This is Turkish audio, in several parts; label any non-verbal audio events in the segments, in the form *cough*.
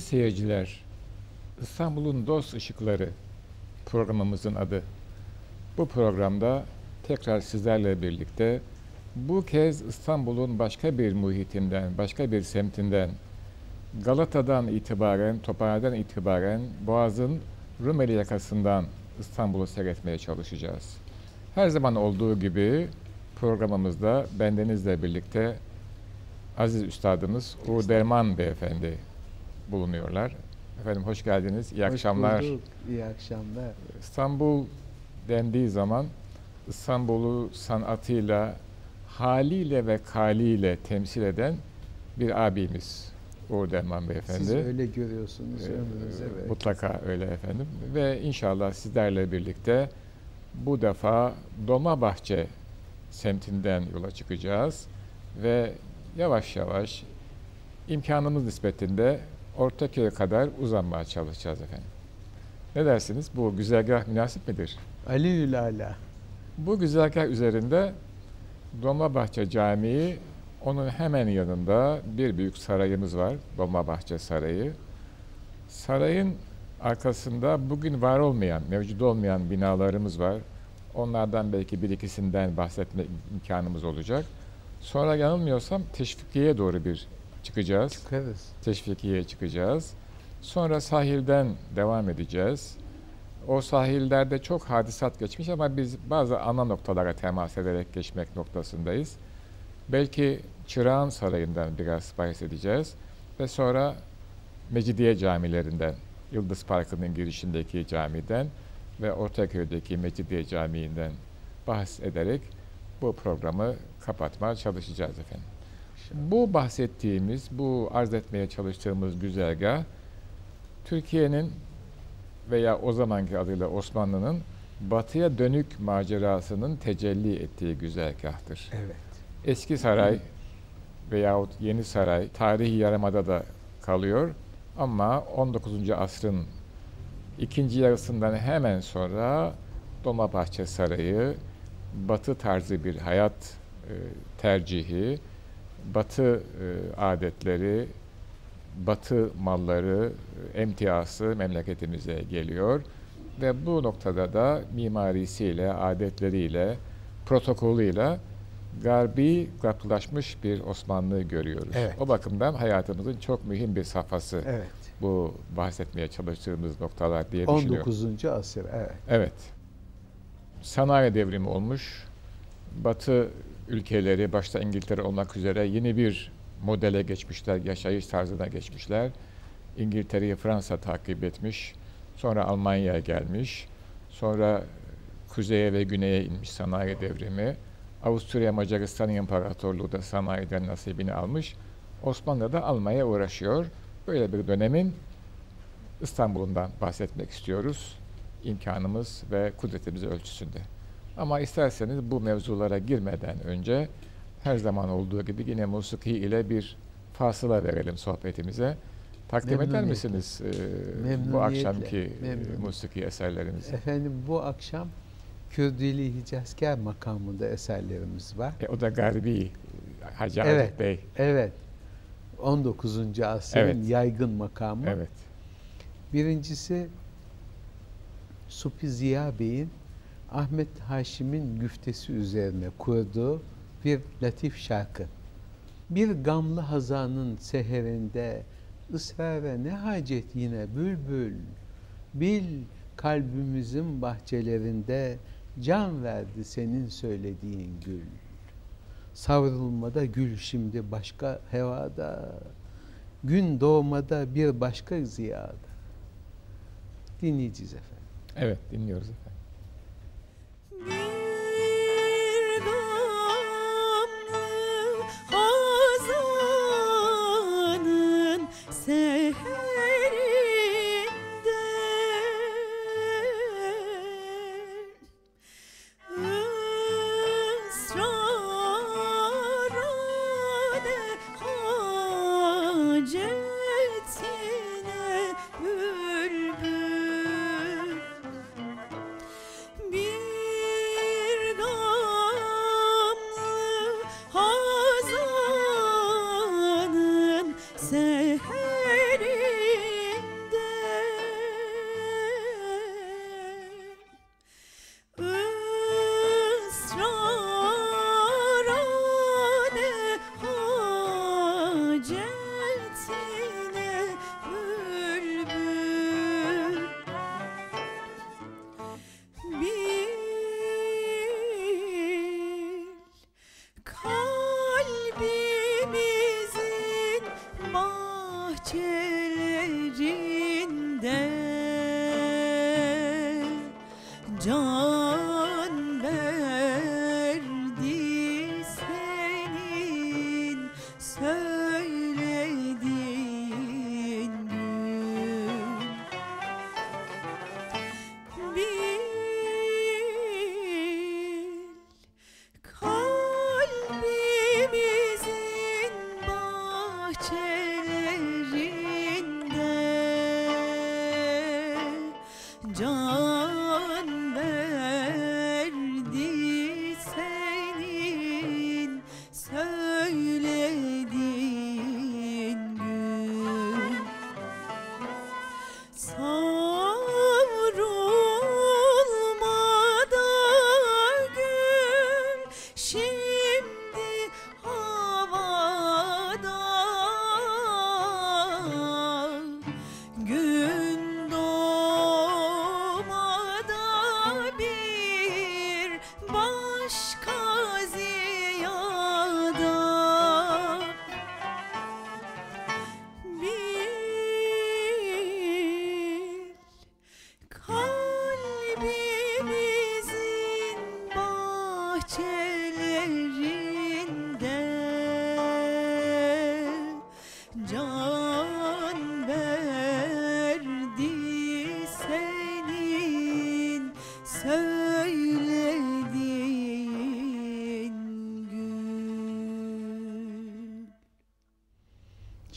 Aziz seyirciler, İstanbul'un Dost Işıkları programımızın adı. Bu programda tekrar sizlerle birlikte bu kez İstanbul'un başka bir muhitinden, başka bir semtinden, Galata'dan itibaren, Tophane'den itibaren Boğaz'ın Rumeli yakasından İstanbul'u seyretmeye çalışacağız. Her zaman olduğu gibi programımızda bendenizle birlikte aziz üstadımız Uğur Derman Beyefendi bulunuyorlar. Efendim hoş geldiniz. İyi Hoş akşamlar. bulduk. İyi akşamlar. İstanbul dendiği zaman İstanbul'u sanatıyla, haliyle ve kaliyle temsil eden bir abimiz Uğur Derman Beyefendi. Siz öyle görüyorsunuz Ee, ömrünüze evet. Mutlaka öyle efendim. Ve inşallah sizlerle birlikte bu defa Dolmabahçe semtinden yola çıkacağız ve yavaş yavaş imkanımız nispetinde Ortaköy'e kadar uzanmaya çalışacağız efendim. Ne dersiniz? Bu güzergah münasip midir? Ali Ala. Bu güzergah üzerinde Dolmabahçe Camii, onun hemen yanında bir büyük sarayımız var, Dolmabahçe Sarayı. Sarayın arkasında bugün var olmayan, mevcut olmayan binalarımız var. Onlardan belki bir ikisinden bahsetme imkanımız olacak. Sonra yanılmıyorsam Teşvikiye'ye doğru bir çıkacağız. Çıkarız. Teşvikiye'ye çıkacağız. Sonra sahilden devam edeceğiz. O sahillerde çok hadisat geçmiş ama biz bazı ana noktalara temas ederek geçmek noktasındayız. Belki Çırağan Sarayı'ndan biraz bahsedeceğiz ve sonra Mecidiye camilerinden, Yıldız Parkı'nın girişindeki camiden ve Ortaköy'deki Mecidiye Camii'nden bahs ederek bu programı kapatmaya çalışacağız efendim. Bu bahsettiğimiz, bu arz etmeye çalıştığımız güzergah Türkiye'nin veya o zamanki adıyla Osmanlı'nın batıya dönük macerasının tecelli ettiği güzergahtır. Evet. Eski saray veyahut yeni saray tarihi yarımada da kalıyor ama 19. asrın ikinci yarısından hemen sonra Dolmabahçe Sarayı batı tarzı bir hayat e, tercihi, batı e, adetleri, batı malları, e, emtiası memleketimize geliyor ve bu noktada da mimarisiyle, adetleriyle, protokolüyle garbi kapılaşmış bir Osmanlı görüyoruz. Evet. O bakımdan hayatımızın çok mühim bir safhası Evet. bu bahsetmeye çalıştığımız noktalar diye düşünüyorum. 19. asır. Evet. Evet. Sanayi devrimi olmuş. Batı ülkeleri, başta İngiltere olmak üzere yeni bir modele geçmişler, yaşayış tarzına geçmişler. İngiltere'yi Fransa takip etmiş. Sonra Almanya'ya gelmiş. Sonra kuzeye ve güneye inmiş sanayi devrimi. Avusturya Macaristan İmparatorluğu da sanayiden nasibini almış. Osmanlı da almaya uğraşıyor. Böyle bir dönemin İstanbul'undan bahsetmek istiyoruz. İmkanımız ve kudretimiz ölçüsünde. Ama isterseniz bu mevzulara girmeden önce her zaman olduğu gibi yine musiki ile bir fasıla verelim sohbetimize. Takdim eder misiniz e, bu akşamki e, memnuniyetle. musiki eserlerimizi? Efendim bu akşam Kürdili Hicazkar makamında eserlerimiz var. E, o da Garbi, Hacı Evet. Bey. Evet. 19. asrın Evet. yaygın makamı. Evet. Birincisi Supi Ziya Bey'in Ahmet Haşim'in güftesi üzerine kurduğu bir latif şarkı. Bir gamlı hazanın seherinde ısrara ne hacet yine bülbül bil kalbimizin bahçelerinde can verdi senin söylediğin gül. Savrulmada gül şimdi başka hevada, gün doğmada bir başka ziyada. Dinleyeceğiz efendim. Evet, dinliyoruz efendim.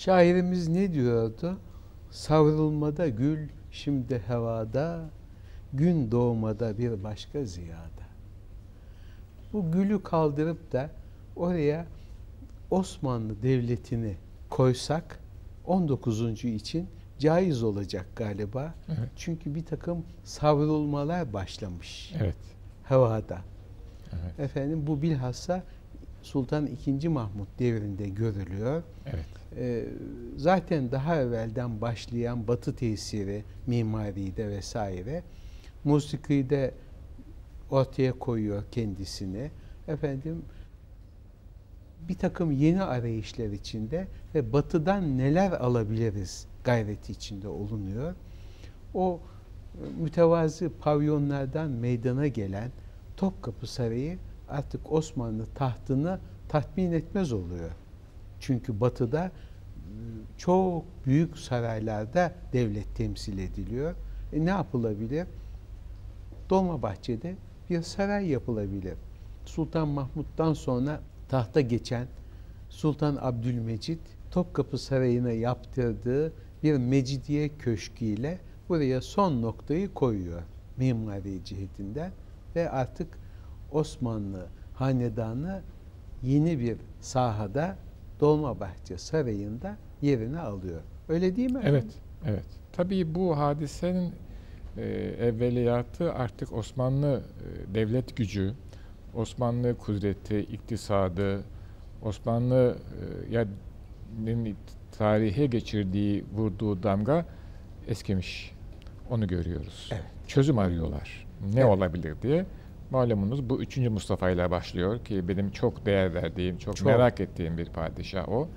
Şairimiz ne diyordu? Savrulmada gül şimdi hevada, gün doğmada bir başka ziyada. Bu gülü kaldırıp da oraya Osmanlı Devleti'ni koysak 19. için caiz olacak galiba. Evet. Çünkü bir takım savrulmalar başlamış Evet. havada. Evet. Efendim bu bilhassa Sultan II. Mahmut devrinde görülüyor. Evet. Ee, zaten daha evvelden başlayan batı tesiri mimaride vesaire musikide ortaya koyuyor kendisini. Efendim bir takım yeni arayışlar içinde ve batıdan neler alabiliriz gayreti içinde olunuyor. O e, mütevazı pavyonlardan meydana gelen Topkapı Sarayı artık Osmanlı tahtını tatmin etmez oluyor. Çünkü batıda e, çok büyük saraylarda devlet temsil ediliyor. E ne yapılabilir? Dolmabahçe'de bir saray yapılabilir. Sultan Mahmut'tan sonra tahta geçen Sultan Abdülmecit Topkapı Sarayı'na yaptırdığı bir Mecidiye Köşkü ile buraya son noktayı koyuyor mimari cihetinden ve artık Osmanlı hanedanı yeni bir sahada Dolmabahçe Sarayı'nda yerini alıyor. Öyle değil mi? Evet, evet. Tabii bu hadisenin e, evveliyatı artık Osmanlı e, devlet gücü, Osmanlı kudreti, iktisadı, Osmanlı e, ya tarihe geçirdiği, vurduğu damga eskimiş. Onu görüyoruz. Evet. Çözüm arıyorlar. Ne Evet. olabilir diye. Malumunuz bu 3. Mustafa ile başlıyor ki benim çok değer verdiğim, çok, Çok. merak ettiğim bir padişah o.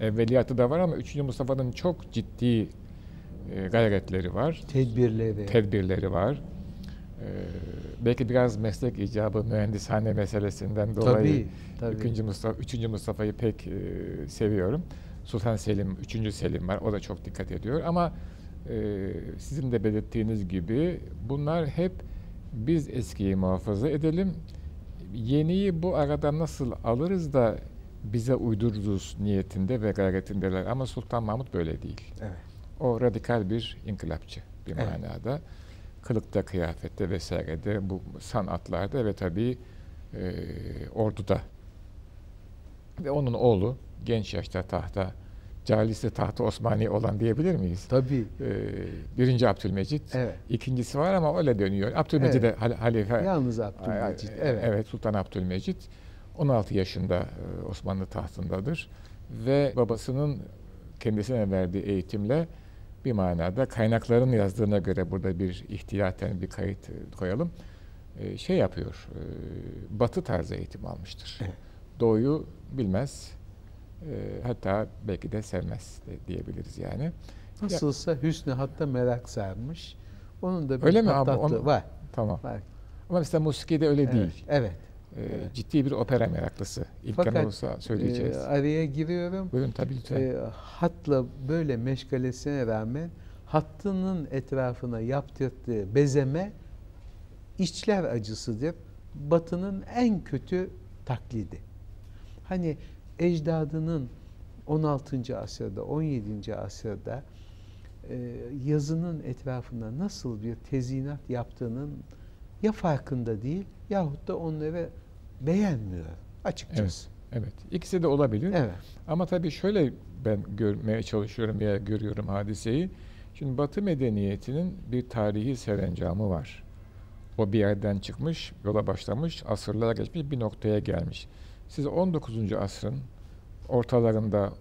Evveliyatı da var ama 3. Mustafa'nın çok ciddi e, gayretleri var, Tedbirleri. tedbirleri var. E, belki biraz meslek icabı, mühendishane meselesinden dolayı tabii, tabii. 3. Mustafa, 3. Mustafa'yı pek e, seviyorum. Sultan Selim, 3. Selim var. O da çok dikkat ediyor ama e, sizin de belirttiğiniz gibi bunlar hep biz eskiyi muhafaza edelim. Yeniyi bu arada nasıl alırız da bize uydururuz niyetinde ve gayretindeler. Ama Sultan Mahmut böyle değil. Evet. O radikal bir inkılapçı bir Evet. manada. Kılıkta, kıyafette vesairede, bu sanatlarda ve tabii e, orduda. Ve onun oğlu genç yaşta tahta, Calisi tahtı Osmani olan diyebilir miyiz? Tabii. E, birinci Abdülmecit. Evet. İkincisi var ama öyle dönüyor. Abdülmecid de hal- halife. Yalnız Abdülmecit. Ay- Evet. evet, Sultan Abdülmecit 16 yaşında e, Osmanlı tahtındadır ve babasının kendisine verdiği eğitimle bir manada kaynakların yazdığına göre burada bir ihtiyaten bir kayıt e, koyalım. E, Şey yapıyor, batı tarzı eğitim almıştır. Evet. Doğuyu bilmez, hatta belki de sevmez diyebiliriz yani. Nasılsa Hüsnü hatta merak sarmış. Onun da bir Öyle mi abi? Onu- var. Tamam. var. Ama mesela musikide öyle Evet, değil. Evet. Ee, Evet. Ciddi bir opera meraklısı. İmkan Fakat, olursa söyleyeceğiz. Ee, araya giriyorum. Buyurun tabii lütfen. Ee, hatla böyle meşgalesine rağmen hattının etrafına yaptırdığı bezeme içler acısıdır. Batının en kötü taklidi. Hani ecdadının 16. asırda, 17. asırda e, yazının etrafına nasıl bir tezyinat yaptığının ya farkında değil yahut da onları beğenmiyor açıkçası. evet. İkisi de olabilir. Evet. Ama tabii şöyle ben görmeye çalışıyorum veya görüyorum hadiseyi. Şimdi Batı medeniyetinin bir tarihi serencamı var. O bir yerden çıkmış, yola başlamış, asırlara geçmiş, bir noktaya gelmiş. Siz 19. asrın ortalarında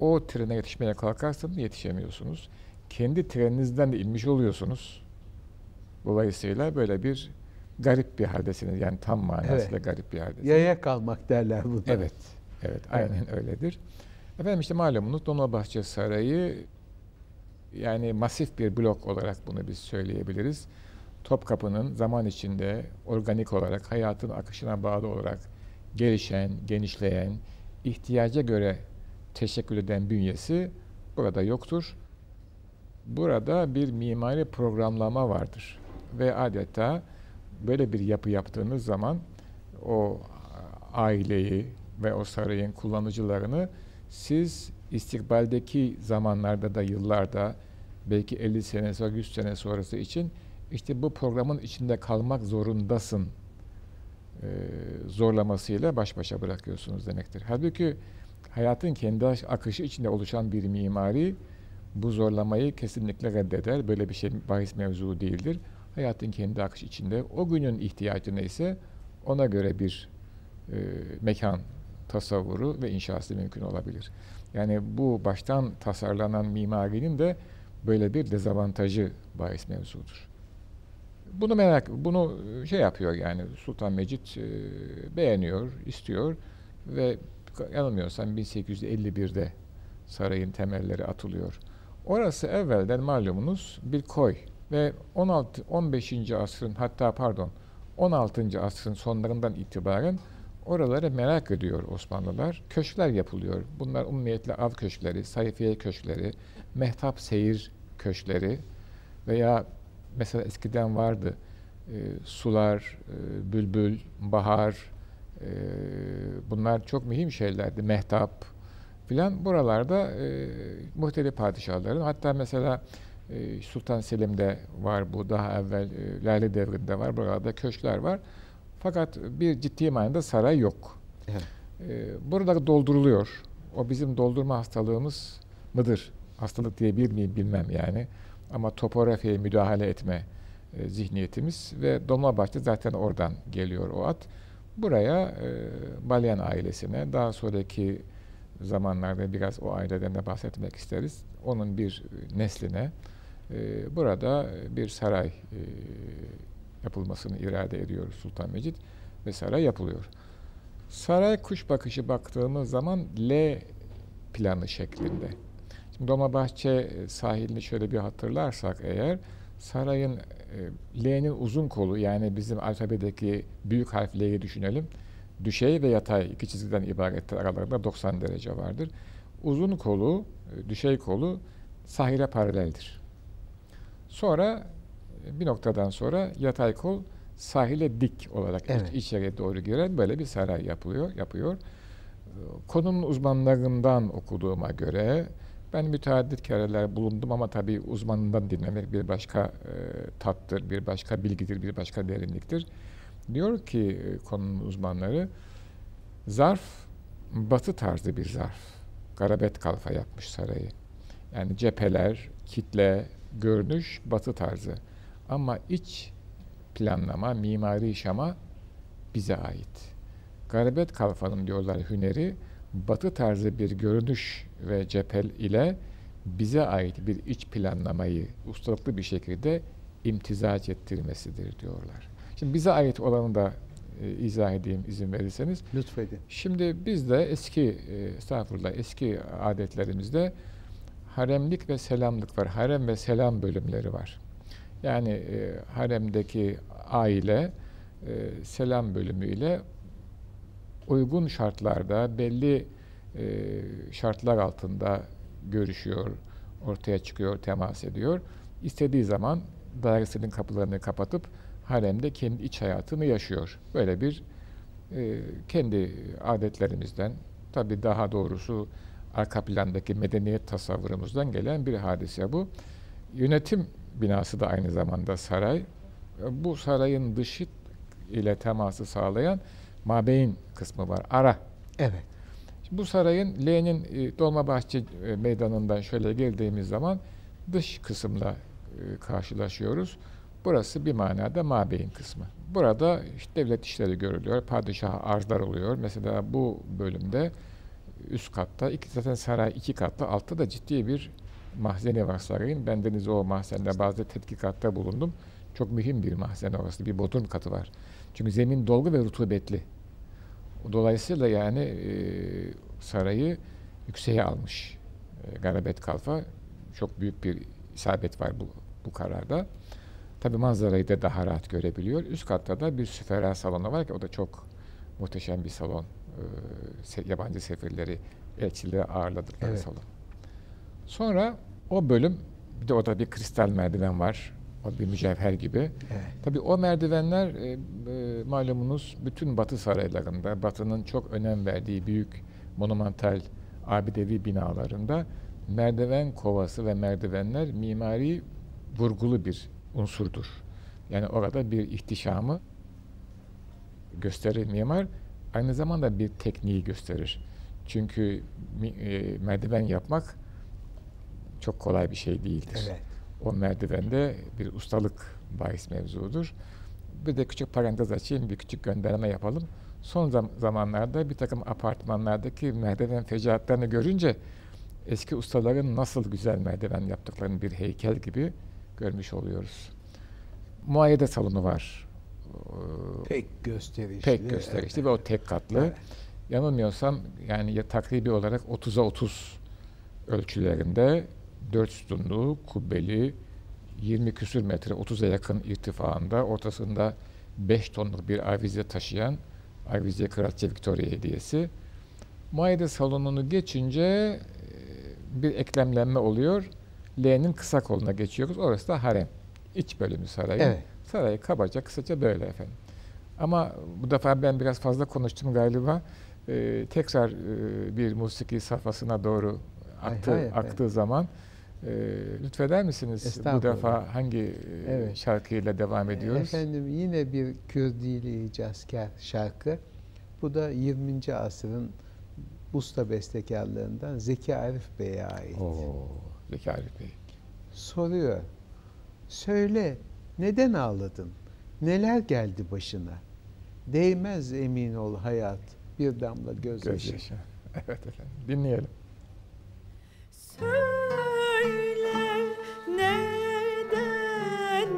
o trene yetişmeye kalkarsanız yetişemiyorsunuz. Kendi treninizden de inmiş oluyorsunuz. Dolayısıyla böyle bir garip bir haldesiniz. Yani tam manasıyla Evet. garip bir haldesiniz. Yaya kalmak derler buna. Evet, evet, aynen öyledir. Efendim işte malumunuz Dolmabahçe Sarayı yani masif bir blok olarak bunu biz söyleyebiliriz. Topkapı'nın zaman içinde organik olarak hayatın akışına bağlı olarak gelişen, genişleyen, ihtiyaca göre teşekkül eden bünyesi burada yoktur. Burada bir mimari programlama vardır ve adeta böyle bir yapı yaptığınız zaman o aileyi ve o sarayın kullanıcılarını siz istikbaldeki zamanlarda da yıllarda belki 50 sene sonra 100 sene sonrası için işte bu programın içinde kalmak zorundasın zorlamasıyla baş başa bırakıyorsunuz demektir. Halbuki hayatın kendi akışı içinde oluşan bir mimari bu zorlamayı kesinlikle reddeder. Böyle bir şey bahis mevzu değildir. Hayatın kendi akışı içinde o günün ihtiyacı neyse ona göre bir e, mekan tasavvuru ve inşası mümkün olabilir. Yani bu baştan tasarlanan mimarinin de böyle bir dezavantajı bahis mevzudur. Bunu merak, bunu şey yapıyor yani Sultan Mecit e, beğeniyor, istiyor ve yanılmıyorsam 1851'de sarayın temelleri atılıyor. Orası evvelden malumunuz bir koy ve 16 15. asrın hatta pardon 16. asrın sonlarından itibaren oraları merak ediyor Osmanlılar. Köşkler yapılıyor. Bunlar umumiyetle av köşkleri, sayfiye köşkleri, mehtap seyir köşkleri veya mesela eskiden vardı e, sular, e, bülbül, bahar e, bunlar çok mühim şeylerdi. Mehtap filan buralarda e, muhtelif padişahların hatta mesela e, Sultan Selim'de var bu daha evvel e, Lale devrinde var buralarda köşkler var. Fakat bir ciddi manada saray yok. Evet. E, burada dolduruluyor. O bizim doldurma hastalığımız mıdır? Hastalık diye bir miyim bilmem yani. Ama topografiye müdahale etme e, zihniyetimiz ve Dolmabahçe zaten oradan geliyor o at. Buraya e, Balyan ailesine daha sonraki zamanlarda biraz o aileden de bahsetmek isteriz. Onun bir nesline e, burada bir saray e, yapılmasını irade ediyor Sultan Mecid ve saray yapılıyor. Saray kuş bakışı baktığımız zaman L planı şeklinde. Dolmabahçe sahilini şöyle bir hatırlarsak eğer sarayın e, L'nin uzun kolu yani bizim alfabedeki büyük harf L'yi düşünelim. Düşey ve yatay iki çizgiden ibarettir. Aralarında 90 derece vardır. Uzun kolu, e, düşey kolu sahile paraleldir. Sonra e, bir noktadan sonra yatay kol sahile dik olarak Evet. iç- içeriye doğru giren böyle bir saray yapılıyor, yapıyor. E, Konunun uzmanlarından okuduğuma göre ben müteaddit kereler bulundum ama tabii uzmanından dinlemek bir başka e, tattır, bir başka bilgidir, bir başka derinliktir. Diyor ki e, konunun uzmanları, zarf batı tarzı bir zarf. Garabet kalfa yapmış sarayı. Yani cepheler, kitle, görünüş batı tarzı. Ama iç planlama, mimari şama bize ait. Garabet kalfanın diyorlar hüneri, batı tarzı bir görünüş ve cephel ile bize ait bir iç planlamayı ustalıklı bir şekilde imtizac ettirmesidir diyorlar. Şimdi bize ait olanı da e, izah edeyim izin verirseniz. Lütfedin. Şimdi bizde eski, e, estağfurullah eski adetlerimizde haremlik ve selamlık var. Harem ve selam bölümleri var. Yani e, haremdeki aile e, selam bölümüyle uygun şartlarda belli e, şartlar altında görüşüyor, ortaya çıkıyor, temas ediyor. İstediği zaman dairesinin kapılarını kapatıp haremde kendi iç hayatını yaşıyor. Böyle bir e, kendi adetlerimizden, tabii daha doğrusu arka plandaki medeniyet tasavvurumuzdan gelen bir hadise bu. Yönetim binası da aynı zamanda saray. Bu sarayın dışı ile teması sağlayan mabeyin kısmı var. Ara. Evet. Bu sarayın Lenin e, Dolmabahçe e, meydanından şöyle geldiğimiz zaman dış kısımla e, karşılaşıyoruz. Burası bir manada mabeyin kısmı. Burada işte devlet işleri görülüyor, padişaha arzlar oluyor. Mesela bu bölümde üst katta, iki, zaten saray iki katlı, altta da ciddi bir mahzeni var sarayın. Bendeniz o mahzende bazı tetkikatta bulundum. Çok mühim bir mahzen orası, bir bodrum katı var. Çünkü zemin dolgu ve rutubetli. Dolayısıyla yani e, sarayı yükseğe almış e, Garabet Kalfa. Çok büyük bir isabet var bu, bu kararda. Tabi manzarayı da daha rahat görebiliyor. Üst katta da bir süfera salonu var ki o da çok muhteşem bir salon. E, yabancı sefirleri, elçileri ağırladıkları Evet. salon. Sonra o bölüm, bir de orada bir kristal merdiven var. Bir mücevher gibi. Evet. Tabii o merdivenler e, e, malumunuz bütün Batı saraylarında, Batı'nın çok önem verdiği büyük monumental abidevi binalarında merdiven kovası ve merdivenler mimari vurgulu bir unsurdur. Yani orada bir ihtişamı gösterir mimar, aynı zamanda bir tekniği gösterir. Çünkü e, merdiven yapmak çok kolay bir şey değildir Evet. O merdivende bir ustalık bahis mevzudur. Bir de küçük parantez açayım, bir küçük gönderme yapalım. Son zam- zamanlarda bir takım apartmanlardaki merdiven fecaatlarını görünce eski ustaların nasıl güzel merdiven yaptıklarını bir heykel gibi görmüş oluyoruz. Muayede salonu var. Ee, Pek gösterişli. Pek gösterişli ve o tek katlı. Evet. Yanılmıyorsam yani ya takribi olarak 30'a 30 ölçülerinde 4 sütunlu, kubbeli, 20 küsür metre, 30'a yakın irtifaında, ortasında 5 tonluk bir avize taşıyan avize Kraliçe Victoria hediyesi. Muayede salonunu geçince e, bir eklemlenme oluyor. L'nin kısa koluna geçiyoruz. Orası da harem. İç bölümü sarayın. Evet. Sarayı kabaca kısaca böyle efendim. Ama bu defa ben biraz fazla konuştum galiba. Ee, tekrar e, bir musiki safhasına doğru aktı, hay efendim. aktığı zaman e, lütfeder misiniz? Bu defa hangi e, Evet. şarkıyla devam ediyoruz? Efendim yine bir Kürdili icazkar şarkı. Bu da 20. asrın usta bestekarlarından Zeki Arif Bey'e ait. Oo, Zeki Arif Bey. Soruyor. Söyle neden ağladın? Neler geldi başına? Değmez emin ol hayat bir damla gözyaşı. Gözyaşı. *laughs* Evet efendim. Dinleyelim. Söyle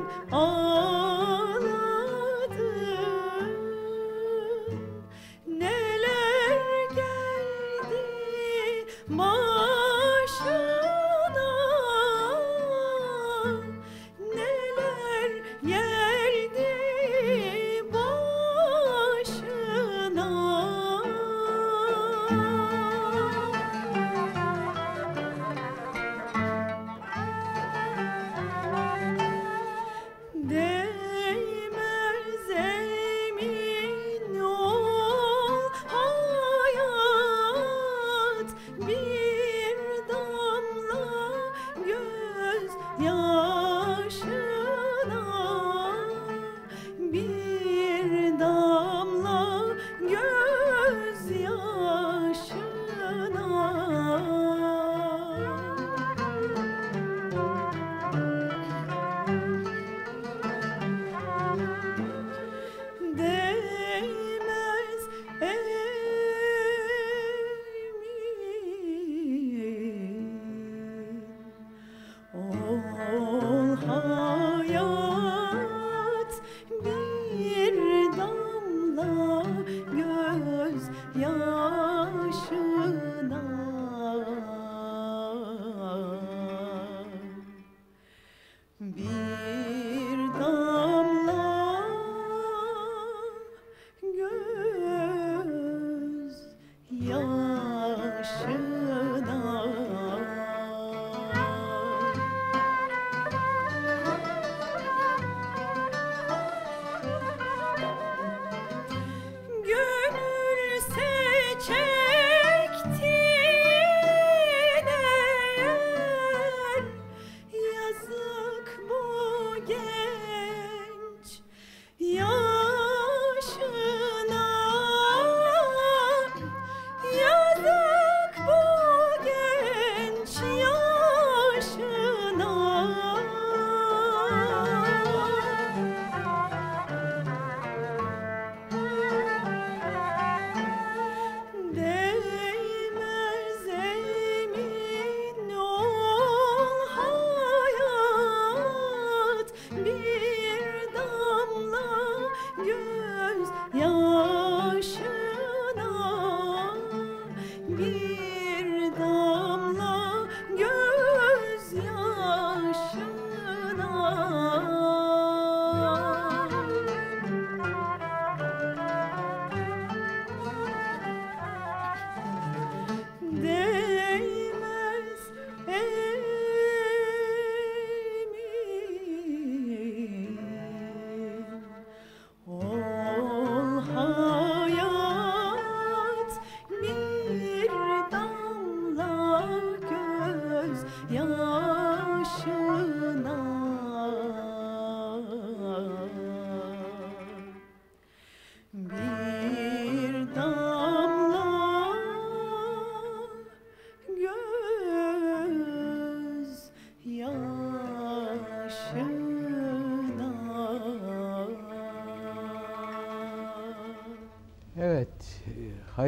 neden ağladın Neler geldi? başına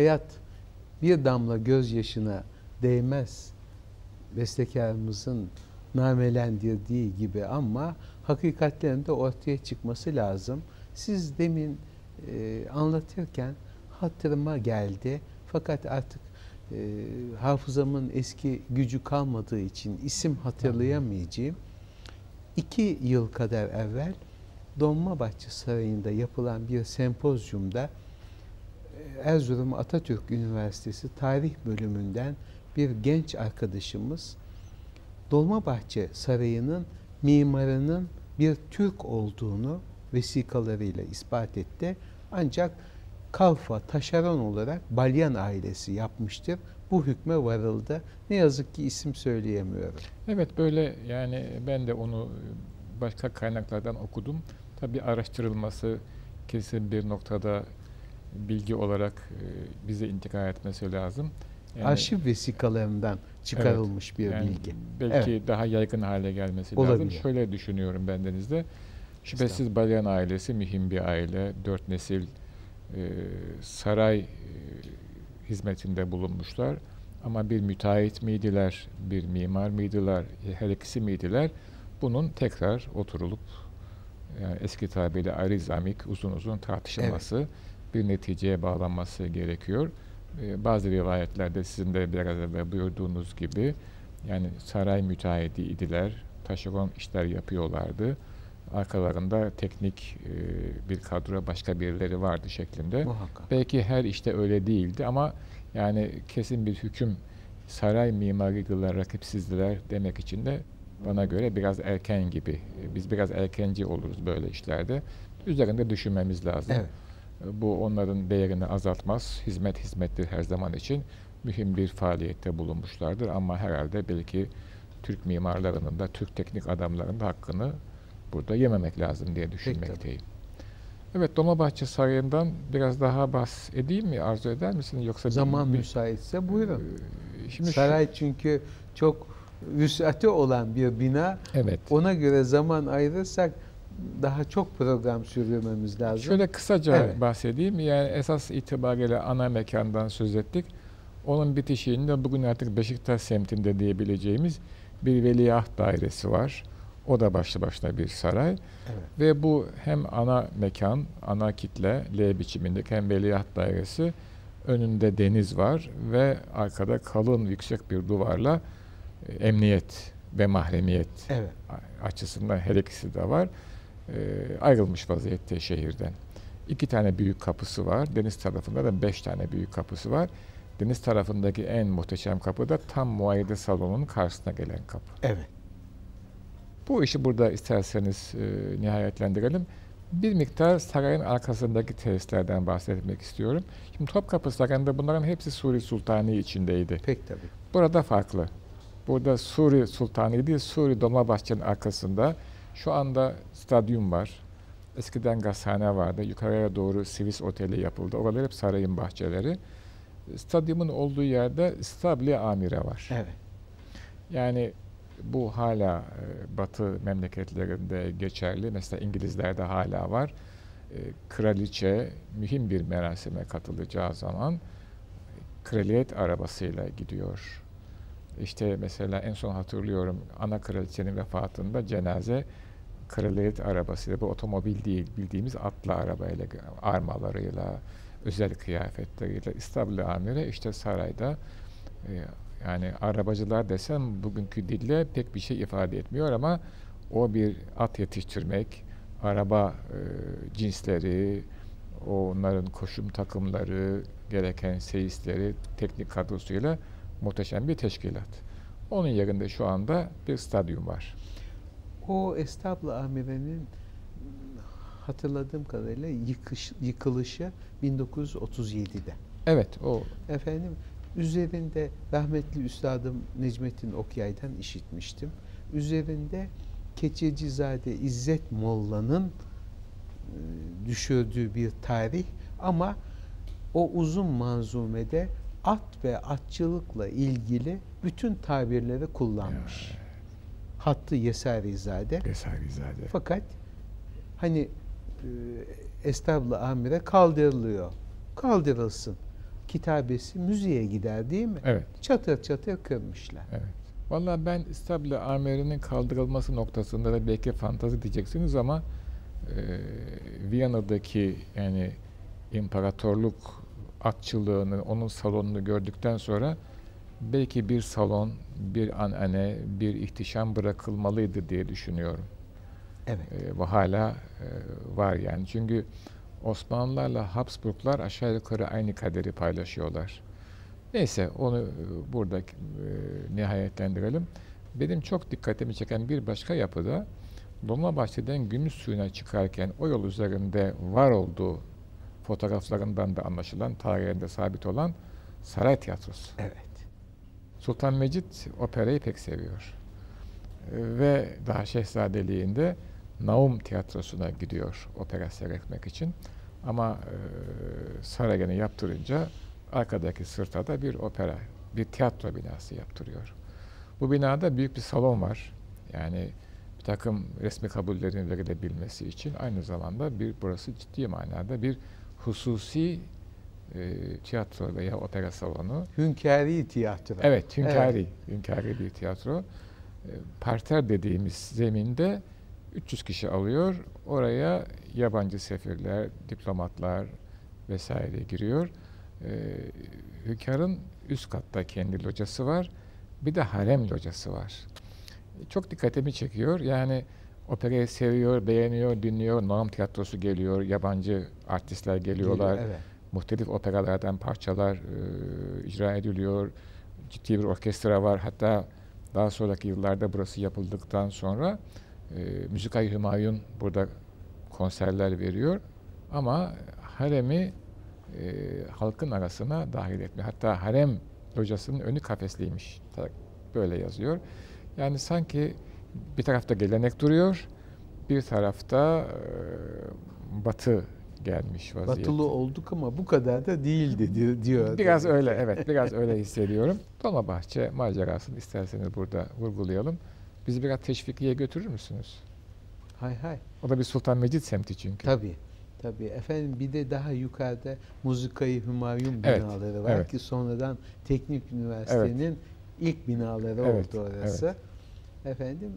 hayat bir damla gözyaşına değmez. Bestekarımızın namelendirdiği gibi ama hakikatlerin de ortaya çıkması lazım. Siz demin e, anlatırken hatırıma geldi. Fakat artık e, hafızamın eski gücü kalmadığı için isim hatırlayamayacağım. İki yıl kadar evvel Dolmabahçe Sarayı'nda yapılan bir sempozyumda Erzurum Atatürk Üniversitesi Tarih Bölümünden bir genç arkadaşımız Dolmabahçe Sarayı'nın mimarının bir Türk olduğunu vesikalarıyla ispat etti. Ancak Kalfa taşeron olarak Balyan ailesi yapmıştır. Bu hükme varıldı. Ne yazık ki isim söyleyemiyorum. Evet böyle yani ben de onu başka kaynaklardan okudum. Tabii araştırılması kesin bir noktada bilgi olarak e, bize intikal etmesi lazım. Yani- Arşiv vesikalarından çıkarılmış bir yani bilgi. Belki daha yaygın hale gelmesi lazım. Olabilir. Şöyle düşünüyorum ben denizde. Şüphesiz Balyan ailesi mühim bir aile. Dört nesil e, saray e, hizmetinde bulunmuşlar. Ama bir müteahhit miydiler, bir mimar mıydılar, her ikisi miydiler? Bunun tekrar oturulup yani eski tabiriyle arizamik uzun uzun tartışılması, bir neticeye bağlanması gerekiyor. Ee, bazı rivayetlerde sizin de biraz evvel buyurduğunuz gibi yani saray müteahhidi idiler, taşeron işler yapıyorlardı. Arkalarında teknik e, bir kadro, başka birileri vardı şeklinde. Muhakkak. Belki her işte öyle değildi ama yani kesin bir hüküm saray mimariydiler, rakipsizdiler demek için de bana göre biraz erken gibi. Biz biraz erkenci oluruz böyle işlerde. Üzerinde düşünmemiz lazım. Evet. Bu onların değerini azaltmaz. Hizmet hizmettir her zaman için. Mühim bir faaliyette bulunmuşlardır ama herhalde belki Türk mimarlarının da Türk teknik adamlarının da hakkını burada yememek lazım diye düşünmekteyim. Evet Dolmabahçe Sarayı'ndan biraz daha bahsedeyim mi? Arzu eder misin? Yoksa Zaman bir- müsaitse buyurun. Ee, Şimdi şu- Saray çünkü çok vüsatı olan bir bina. evet. Ona göre zaman ayırırsak daha çok program sürdürmemiz lazım. Şöyle kısaca Evet. bahsedeyim. Yani esas itibariyle ana mekandan söz ettik. Onun bitişiğinde bugün artık Beşiktaş semtinde diyebileceğimiz bir veliaht dairesi var. O da başlı başına bir saray. Evet. Ve bu hem ana mekan, ana kitle L biçimindeki hem veliaht dairesi önünde deniz var ve arkada kalın yüksek bir duvarla e, emniyet ve mahremiyet Evet. açısından her ikisi de var. E, ayrılmış vaziyette şehirden. İki tane büyük kapısı var. Deniz tarafında da beş tane büyük kapısı var. Deniz tarafındaki en muhteşem kapı da tam muayede salonunun karşısına gelen kapı. Evet. Bu işi burada isterseniz e, nihayetlendirelim. Bir miktar sarayın arkasındaki tesislerden bahsetmek istiyorum. Şimdi Topkapı Sarayı'nda bunların hepsi Suri Sultani içindeydi. Pek tabii. Burada farklı. Burada Suri Sultani değil, Suri Dolmabahçe'nin arkasında şu anda stadyum var. Eskiden gazhane vardı. Yukarıya doğru Sivis Oteli yapıldı. Oralar hep sarayın bahçeleri. Stadyumun olduğu yerde Stabli Amire var. Evet. Yani bu hala e, Batı memleketlerinde geçerli. Mesela İngilizlerde hala var. E, Kraliçe mühim bir merasime katılacağı zaman kraliyet arabasıyla gidiyor. İşte mesela en son hatırlıyorum ana kraliçenin vefatında cenaze kraliyet arabasıyla bu otomobil değil bildiğimiz atlı arabayla armalarıyla özel kıyafetleriyle İstanbul Amire işte sarayda e, yani arabacılar desem bugünkü dille pek bir şey ifade etmiyor ama o bir at yetiştirmek, araba e, cinsleri, onların koşum takımları, gereken seyisleri, teknik kadrosuyla muhteşem bir teşkilat. Onun yerinde şu anda bir stadyum var. O Establı Amire'nin hatırladığım kadarıyla yıkış, yıkılışı 1937'de. Evet, o Efendim Üzerinde rahmetli üstadım Necmettin Okyay'dan işitmiştim. Üzerinde Keçecizade İzzet Molla'nın e, düşürdüğü bir tarih ama o uzun manzumede at ve atçılıkla ilgili bütün tabirleri kullanmış. Hattı Yesarizade. Esarizade. Fakat hani e, establı amire kaldırılıyor. Kaldırılsın. Kitabesi müziğe gider değil mi? Evet. Çatır çatır kırmışlar. Evet. Vallahi ben İstable Amir'inin kaldırılması noktasında da belki fantazi diyeceksiniz ama e, Viyana'daki yani imparatorluk atçılığını, onun salonunu gördükten sonra belki bir salon, bir anane, bir ihtişam bırakılmalıydı diye düşünüyorum. Evet. E, bu hala e, var yani. Çünkü Osmanlılarla Habsburglar aşağı yukarı aynı kaderi paylaşıyorlar. Neyse onu e, burada e, nihayetlendirelim. Benim çok dikkatimi çeken bir başka yapıda Dolmabahçe'den gümüş suyuna çıkarken o yol üzerinde var olduğu fotoğraflarından da anlaşılan, tarihinde sabit olan saray tiyatrosu. Evet. Sultan Mecit operayı pek seviyor. E, Ve daha şehzadeliğinde Naum tiyatrosuna gidiyor opera seyretmek için. Ama e, Sarayen'i yaptırınca arkadaki sırta da bir opera, bir tiyatro binası yaptırıyor. Bu binada büyük bir salon var. Yani bir takım resmi kabullerin verilebilmesi için aynı zamanda bir burası ciddi manada bir hususi e, tiyatro veya opera salonu. Hünkâri tiyatro. Evet, hünkâri, hünkâri bir tiyatro. E, Parter dediğimiz zeminde 300 kişi alıyor. Oraya yabancı sefirler, diplomatlar vesaire giriyor. E, hünkârın üst katta kendi locası var. Bir de harem locası var. Çok dikkatimi çekiyor. Yani operayı seviyor, beğeniyor, dinliyor. Nam tiyatrosu geliyor, yabancı artistler geliyorlar. Evet. Muhtelif operalardan parçalar e, icra ediliyor. Ciddi bir orkestra var. Hatta daha sonraki yıllarda burası yapıldıktan sonra e, Müzikay Hümayun burada konserler veriyor. Ama haremi e, halkın arasına dahil etmiyor. Hatta harem locasının önü kafesliymiş. Böyle yazıyor. Yani sanki bir tarafta gelenek duruyor, bir tarafta e, batı gelmiş vaziyette. Batılı olduk ama bu kadar da değildi di- diyor. Biraz öyle evet biraz öyle hissediyorum. Dolmabahçe macerasını isterseniz burada vurgulayalım. Bizi biraz teşvikiye götürür müsünüz? Hay hay. O da bir Sultan Mecid semti çünkü. Tabii. Tabii efendim bir de daha yukarıda Muzikayı Hümayun Evet, binaları var evet. ki sonradan Teknik Üniversitenin ilk binaları Evet, oldu orası. Efendim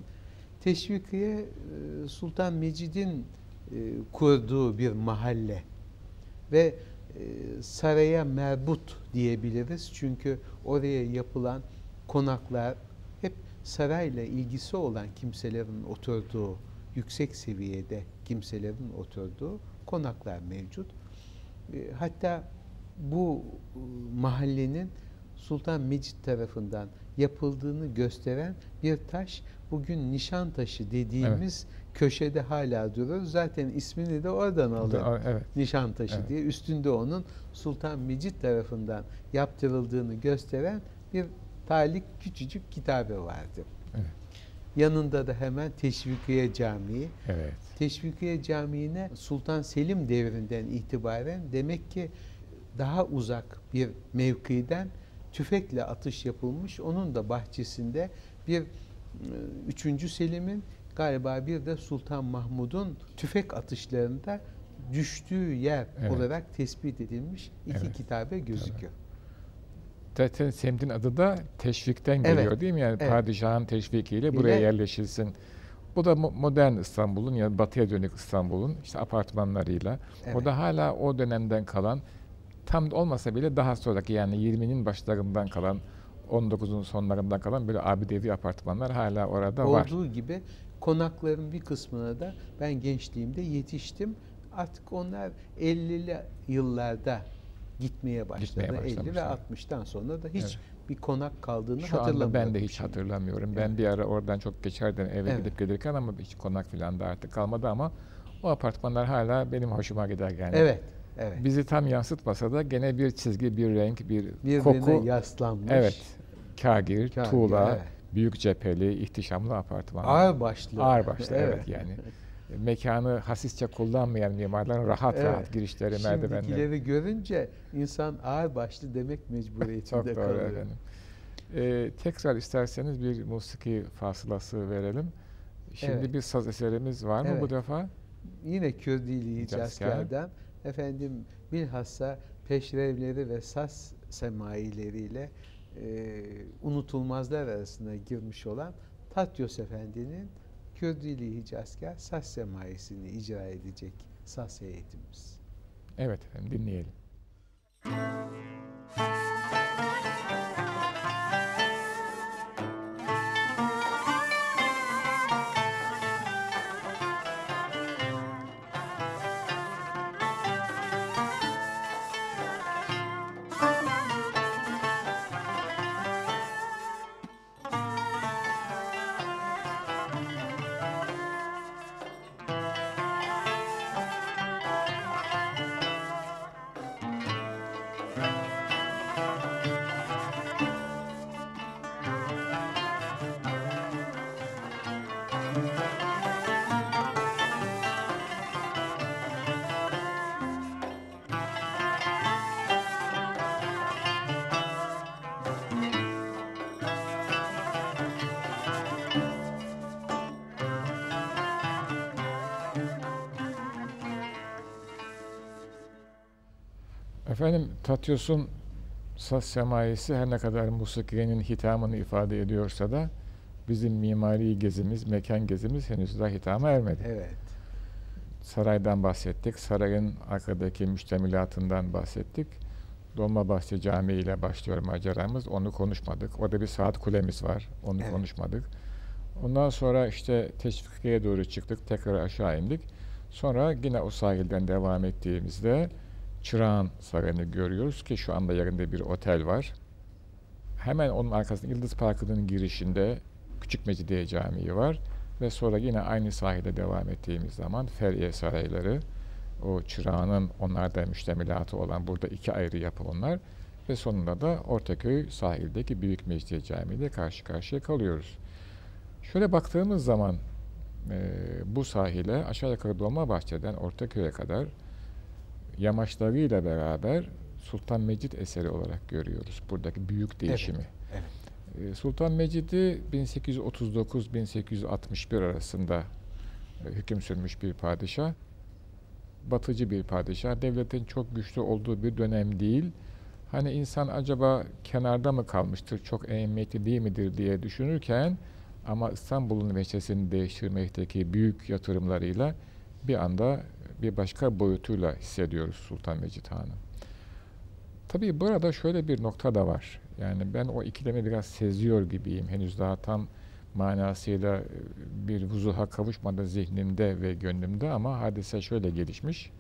Teşvikiye e, Sultan Mecid'in e, kurduğu bir mahalle ve e, saraya merbut diyebiliriz. Çünkü oraya yapılan konaklar hep sarayla ilgisi olan kimselerin oturduğu, yüksek seviyede kimselerin oturduğu konaklar mevcut. Hatta bu mahallenin Sultan Mecid tarafından yapıldığını gösteren bir taş bugün Nişantaşı dediğimiz köşede hala durur. Zaten ismini de oradan da- Evet. Nişantaşı Evet. diye üstünde onun Sultan Mecid tarafından yaptırıldığını gösteren bir talik küçücük kitabı vardı. Evet. Yanında da hemen Teşvikiye Camii. Evet. Teşvikiye Camii'ne Sultan Selim devrinden itibaren demek ki daha uzak bir mevkiden tüfekle atış yapılmış. Onun da bahçesinde bir e, 3. Selim'in galiba bir de Sultan Mahmud'un tüfek atışlarında düştüğü yer Evet. olarak tespit edilmiş iki Evet. kitabe gözüküyor. Zaten semtin adı da teşvikten Evet, geliyor değil mi? Yani evet. padişahın teşvikiyle buraya İle- yerleşilsin. Bu da mo- modern İstanbul'un ya batıya dönük İstanbul'un işte apartmanlarıyla. Evet. O da hala o dönemden kalan tam olmasa bile daha sonraki yani 20'nin başlarından kalan 19'un sonlarından kalan böyle abidevi apartmanlar hala orada var. Olduğu gibi konakların bir kısmına da ben gençliğimde yetiştim. Artık onlar 50'li yıllarda gitmeye başladı. Gitmeye 50 ve başlamışlar. 60'tan sonra da hiç Evet. bir konak kaldığını Şu anda hatırlamıyorum. ben de hiç hatırlamıyorum. Ben bir ara oradan çok geçerden eve Evet. gidip gelirken ama hiç konak falan da artık kalmadı ama o apartmanlar hala benim hoşuma gider yani. Evet. Evet. bizi tam yansıtmasa da gene bir çizgi, bir renk, bir Birbirine koku. yaslanmış. Evet. Kagir, Kagir, tuğla, evet. büyük cepheli, ihtişamlı apartman. Ağır başlı. Ağır başlı evet. yani. Mekanı hasisçe kullanmayan mimarların rahat Evet. rahat girişleri, merdivenleri. Şimdikileri görünce insan ağır başlı demek mecburiyetinde Çok doğru kalıyor. efendim. Ee, tekrar isterseniz bir musiki fasılası verelim. Şimdi Evet. bir saz eserimiz var mı bu Evet. defa? Yine Kürdili Hicazkar. Hicazkar'dan efendim bilhassa peşrevleri ve saz semaileriyle e, unutulmazlar arasına girmiş olan Tatyos Efendi'nin Kürdili Hicazkar saz semaisini icra edecek saz heyetimiz. Evet efendim dinleyelim. Efendim Tatyos'un saz semayesi her ne kadar musikinin hitamını ifade ediyorsa da bizim mimari gezimiz, mekan gezimiz henüz daha hitama ermedi. Evet. Saraydan bahsettik. Sarayın arkadaki müştemilatından bahsettik. Dolmabahçe Camii ile başlıyor maceramız. Onu konuşmadık. Orada bir saat kulemiz var. Onu Evet. konuşmadık. Ondan sonra işte Teşvikiye'ye doğru çıktık. Tekrar aşağı indik. Sonra yine o sahilden devam ettiğimizde Çırağan Sarayı'nı görüyoruz ki şu anda yerinde bir otel var. Hemen onun arkasında Yıldız Parkı'nın girişinde Küçük Mecidiye Camii var. Ve sonra yine aynı sahilde devam ettiğimiz zaman Feriye Sarayları, o çırağının onlarda müştemilatı olan burada iki ayrı yapı onlar. Ve sonunda da Ortaköy sahildeki Büyük Mecidiye Camii ile karşı karşıya kalıyoruz. Şöyle baktığımız zaman e, bu sahile aşağı yukarı Dolmabahçe'den Ortaköy'e kadar yamaçlarıyla beraber Sultan Mecid eseri olarak görüyoruz buradaki büyük değişimi. evet. E, Sultan Mecid'i 1839-1861 arasında e, hüküm sürmüş bir padişah. Batıcı bir padişah. Devletin çok güçlü olduğu bir dönem değil. Hani insan acaba kenarda mı kalmıştır, çok ehemmiyetli değil midir diye düşünürken ama İstanbul'un veçesini değiştirmekteki büyük yatırımlarıyla bir anda bir başka boyutuyla hissediyoruz Sultan Mecid Han'ı. Tabii burada şöyle bir nokta da var. Yani ben o ikilemi biraz seziyor gibiyim. Henüz daha tam manasıyla e, bir vuzuha kavuşmadı zihnimde ve gönlümde ama hadise şöyle gelişmiş.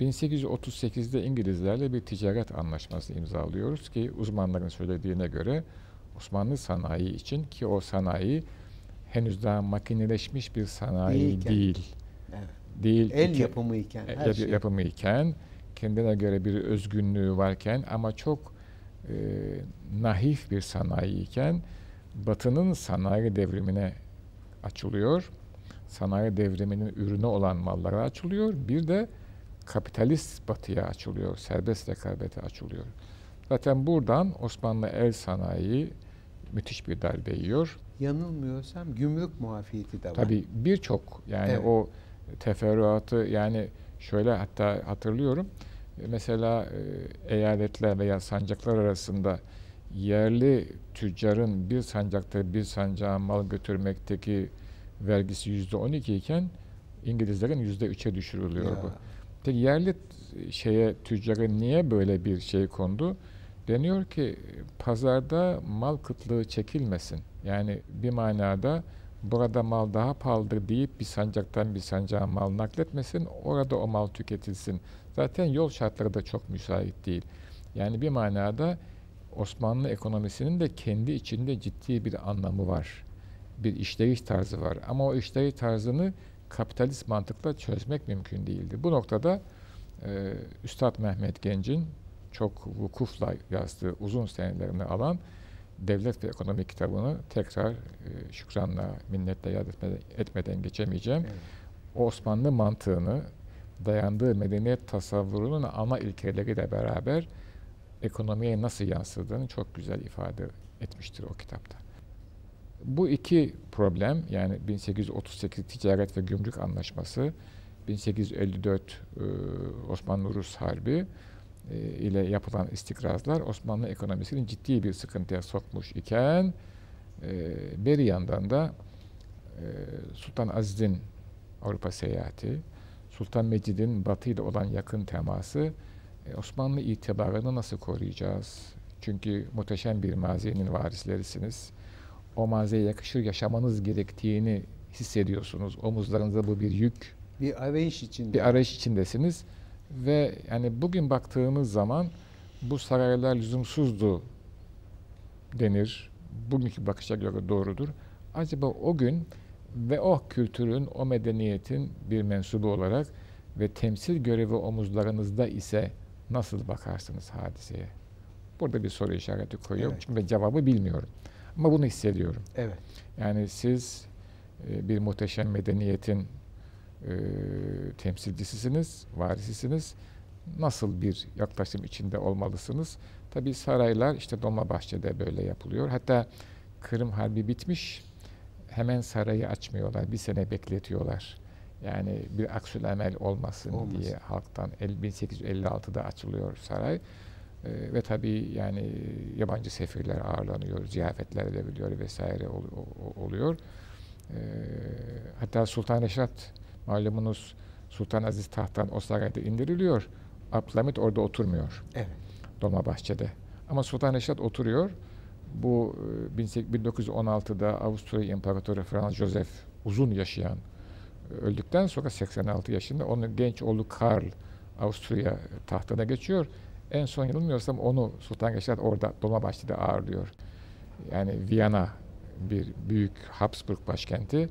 1838'de İngilizlerle bir ticaret anlaşması imzalıyoruz ki uzmanların söylediğine göre Osmanlı sanayi için ki o sanayi henüz daha makineleşmiş bir sanayi Değilken. değil. Evet. Değil. El iki- yapımı iken e, her yap- şey. yapımı iken kendine göre bir özgünlüğü varken ama çok e, nahif bir sanayi iken Batı'nın sanayi devrimine açılıyor. Sanayi devriminin ürünü olan mallara açılıyor. Bir de kapitalist batıya açılıyor. Serbest rekabete açılıyor. Zaten buradan Osmanlı el sanayi müthiş bir darbe yiyor. Yanılmıyorsam gümrük muafiyeti de var. Tabii birçok yani Evet. o teferruatı yani şöyle hatta hatırlıyorum. Mesela e, eyaletler veya sancaklar arasında yerli tüccarın bir sancakta bir sancağa mal götürmekteki vergisi yüzde on iki iken İngilizlerin yüzde üçe düşürülüyor Ya. bu. Peki yerli şeye tüccara niye böyle bir şey kondu? Deniyor ki pazarda mal kıtlığı çekilmesin. Yani bir manada burada mal daha pahalıdır deyip bir sancaktan bir sancağa mal nakletmesin. Orada o mal tüketilsin. Zaten yol şartları da çok müsait değil. Yani bir manada Osmanlı ekonomisinin de kendi içinde ciddi bir anlamı var. Bir işleyiş tarzı var. Ama o işleyiş tarzını kapitalist mantıkla çözmek mümkün değildi. Bu noktada e, Üstad Mehmet Genc'in çok vukufla yazdığı uzun senelerini alan Devlet ve Ekonomi kitabını tekrar e, şükranla, minnetle yad etmeden, etmeden geçemeyeceğim. Evet. Osmanlı mantığını, dayandığı medeniyet tasavvurunun ana ilkeleriyle beraber ekonomiye nasıl yansıdığını çok güzel ifade etmiştir o kitapta. Bu iki problem yani 1838 Ticaret ve Gümrük Anlaşması, 1854 e, Osmanlı-Rus Harbi ile yapılan istikrazlar Osmanlı ekonomisini ciddi bir sıkıntıya sokmuş iken e, bir yandan da e, Sultan Aziz'in Avrupa seyahati, Sultan Mecid'in Batı ile olan yakın teması e, Osmanlı itibarını nasıl koruyacağız? Çünkü muhteşem bir mazinin varislerisiniz. O maziye yakışır yaşamanız gerektiğini hissediyorsunuz. Omuzlarınızda bu bir yük, Bir arayış içinde. bir arayış içindesiniz. Ve yani bugün baktığımız zaman bu saraylar lüzumsuzdu denir. Bugünkü bakışa göre doğrudur. Acaba o gün ve o kültürün, o medeniyetin bir mensubu olarak ve temsil görevi omuzlarınızda ise nasıl bakarsınız hadiseye? Burada bir soru işareti koyuyorum. Evet. Çünkü ben cevabı bilmiyorum. Ama bunu hissediyorum. Evet. Yani siz e, bir muhteşem medeniyetin e, temsilcisisiniz, varisisiniz. Nasıl bir yaklaşım içinde olmalısınız? Tabii saraylar işte Dolmabahçe'de böyle yapılıyor. Hatta Kırım Harbi bitmiş. Hemen sarayı açmıyorlar. Bir sene bekletiyorlar. Yani bir aksül emel olmasın, Olmasın. diye halktan el- 1856'da açılıyor saray. Ee, ve tabii yani yabancı sefirler ağırlanıyor, ziyafetler veriliyor vesaire ol- oluyor. Ee, hatta Sultan Reşat malumunuz Sultan Aziz tahttan o sarayda indiriliyor. Abdülhamit orada oturmuyor. Evet. Dolmabahçe'de. Ama Sultan Reşat oturuyor. Bu e, 1916'da Avusturya İmparatoru Franz Josef uzun yaşayan e, öldükten sonra 86 yaşında onun genç oğlu Karl Avusturya tahtına geçiyor. En son yanılmıyorsam onu Sultan Reşat orada Dolmabahçe'de ağırlıyor. Yani Viyana bir büyük Habsburg başkenti,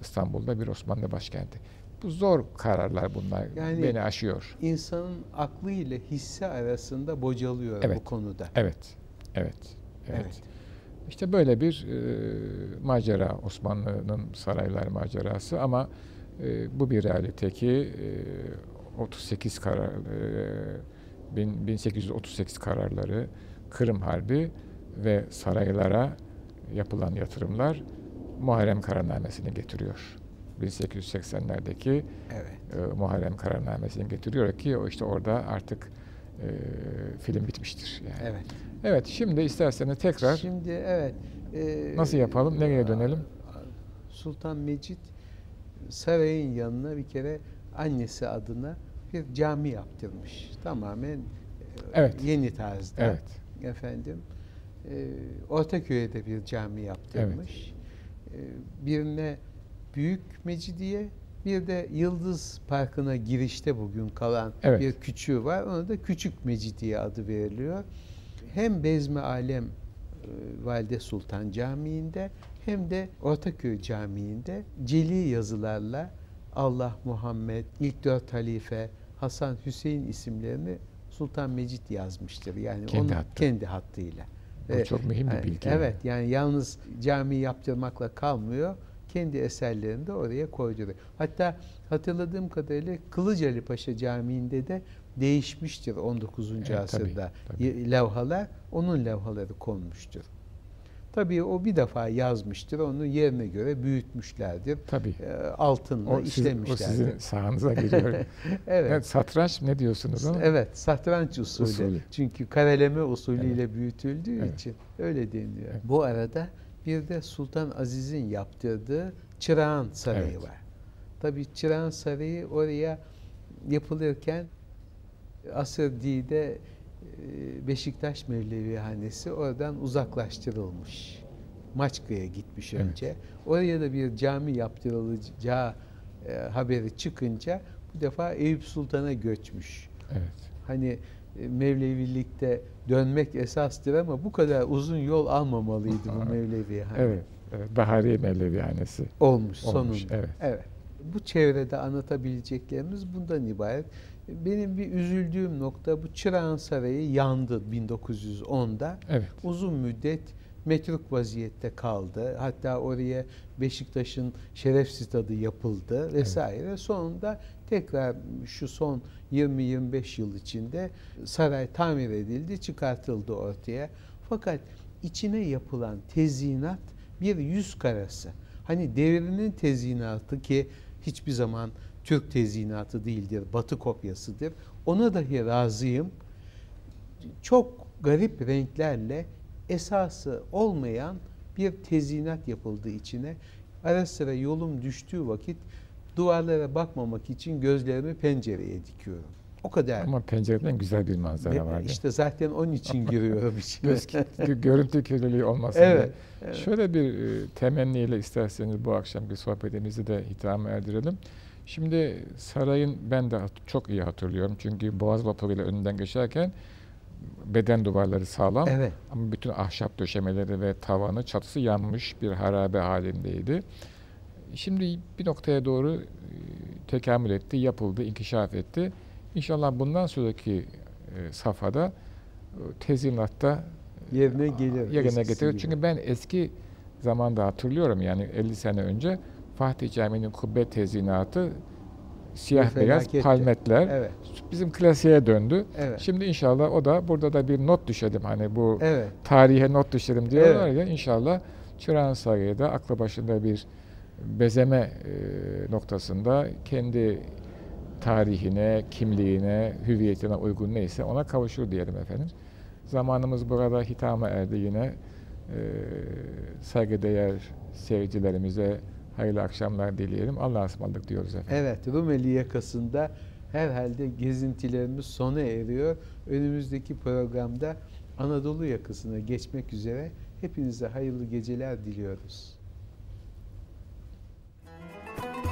İstanbul'da bir Osmanlı başkenti. Bu zor kararlar bunlar. Yani- Beni aşıyor. İnsanın aklı ile hissi arasında bocalıyor bu Evet. konuda. Evet, evet, evet. Evet. İşte böyle bir e, macera Osmanlı'nın saraylar macerası ama e, bu bir realite ki e, 38 karar e, bin- 1838 kararları Kırım Harbi ve saraylara yapılan yatırımlar Muharrem kararnamesini getiriyor. 1880'lerdeki Evet. e, Muharrem kararnamesini getiriyor ki o işte orada artık e, film bitmiştir. Yani. Evet. Evet, şimdi isterseniz tekrar Şimdi evet. e, Nasıl yapalım? Nereye dönelim? Sultan Mecid sarayın yanına bir kere annesi adına bir cami yaptırmış. Tamamen e, Evet. yeni tarzda. evet, Efendim. E, Ortaköy'e de bir cami yaptırmış. E, birine Büyük Mecidiye bir de Yıldız Parkı'na girişte bugün kalan Evet. bir küçüğü var. Ona da Küçük Mecidiye adı veriliyor. Hem Bezmi Alem e, Valide Sultan Camii'nde hem de Ortaköy Camii'nde celi yazılarla Allah, Muhammed, ilk dört halife, Hasan, Hüseyin isimlerini Sultan Mecid yazmıştır. Yani Kendi onun hattı. kendi hattıyla. bu Ee, çok mühim bir bilgi. Evet yani yalnız cami yaptırmakla kalmıyor. Kendi eserlerini de oraya koyduruyor. Hatta hatırladığım kadarıyla Kılıcali Paşa Camii'nde de değişmiştir 19. Evet, tabii, asırda tabii. y- levhalar. Onun levhaları konmuştur. Tabii o bir defa yazmıştır. Onu yerine göre büyütmüşlerdir. Tabii. Ee, Altınla O, siz- o işlemişlerdir. sizin sahanıza giriyor. *laughs* evet. evet. satranç ne diyorsunuz ona? Evet, satranç usulü. Usulü. Çünkü kareleme usulüyle büyütüldüğü Evet. için öyle deniliyor. Evet. Bu arada bir de Sultan Aziz'in yaptırdığı Çırağan Sarayı Evet. var. Tabii Çırağan Sarayı oraya yapılırken Asır Di'de e, Beşiktaş Mevlevihanesi oradan uzaklaştırılmış. Maçka'ya gitmiş Evet. önce. Oraya da bir cami yaptırılacağı e, haberi çıkınca bu defa Eyüp Sultan'a göçmüş. Evet. Hani Mevlevilikte dönmek esastır ama bu kadar uzun yol almamalıydı bu *laughs* Mevlevi hani. Evet. evet. Bahari Mevlevihanesi. Olmuş, Olmuş, sonunda. evet. Bu çevrede anlatabileceklerimiz bundan ibaret. Benim bir üzüldüğüm nokta bu Çırağan Sarayı yandı 1910'da. Evet. Uzun müddet metruk vaziyette kaldı. Hatta oraya Beşiktaş'ın şeref stadı yapıldı vesaire. Sonunda tekrar şu son 20-25 yıl içinde saray tamir edildi, çıkartıldı ortaya. Fakat içine yapılan tezyinat bir yüz karası. Hani devrinin tezyinatı ki hiçbir zaman Türk tezyinatı değildir, Batı kopyasıdır. Ona dahi razıyım. Çok garip renklerle esası olmayan bir tezyinat yapıldı içine. Ara sıra yolum düştüğü vakit duvarlara bakmamak için gözlerimi pencereye dikiyorum. O kadar. Ama pencereden güzel bir manzara var. işte zaten onun için *laughs* giriyorum içine. Göz, görüntü kirliliği olmasın Evet, diye. evet. Şöyle bir e, temenniyle isterseniz bu akşamki sohbetimizi de hitama erdirelim. Şimdi sarayın ben de çok iyi hatırlıyorum. Çünkü Boğaz vapuruyla önünden geçerken beden duvarları sağlam Evet. ama bütün ahşap döşemeleri ve tavanı çatısı yanmış bir harabe halindeydi. Şimdi bir noktaya doğru e, tekamül etti, yapıldı, inkişaf etti. İnşallah bundan sonraki e, safhada e, tezyinatta Yerine gelir. yerine getirir. gibi. Çünkü ben eski zamanda hatırlıyorum yani 50 sene önce Fatih Camii'nin kubbe tezyinatı siyah beyaz palmetler Evet. bizim klasiğe döndü. Evet. Şimdi inşallah o da burada da bir not düşelim hani bu Evet. tarihe not düşelim diyorlar Evet. ya inşallah Çırağan Sarayı'da aklı başında bir bezeme e, noktasında kendi tarihine, kimliğine, hüviyetine uygun neyse ona kavuşur diyelim efendim. Zamanımız burada hitama erdi yine. E, saygıdeğer seyircilerimize hayırlı akşamlar dileyelim. Allah'a ısmarladık diyoruz efendim. Evet, Rumeli yakasında herhalde gezintilerimiz sona eriyor. Önümüzdeki programda Anadolu yakasına geçmek üzere hepinize hayırlı geceler diliyoruz. Thank you.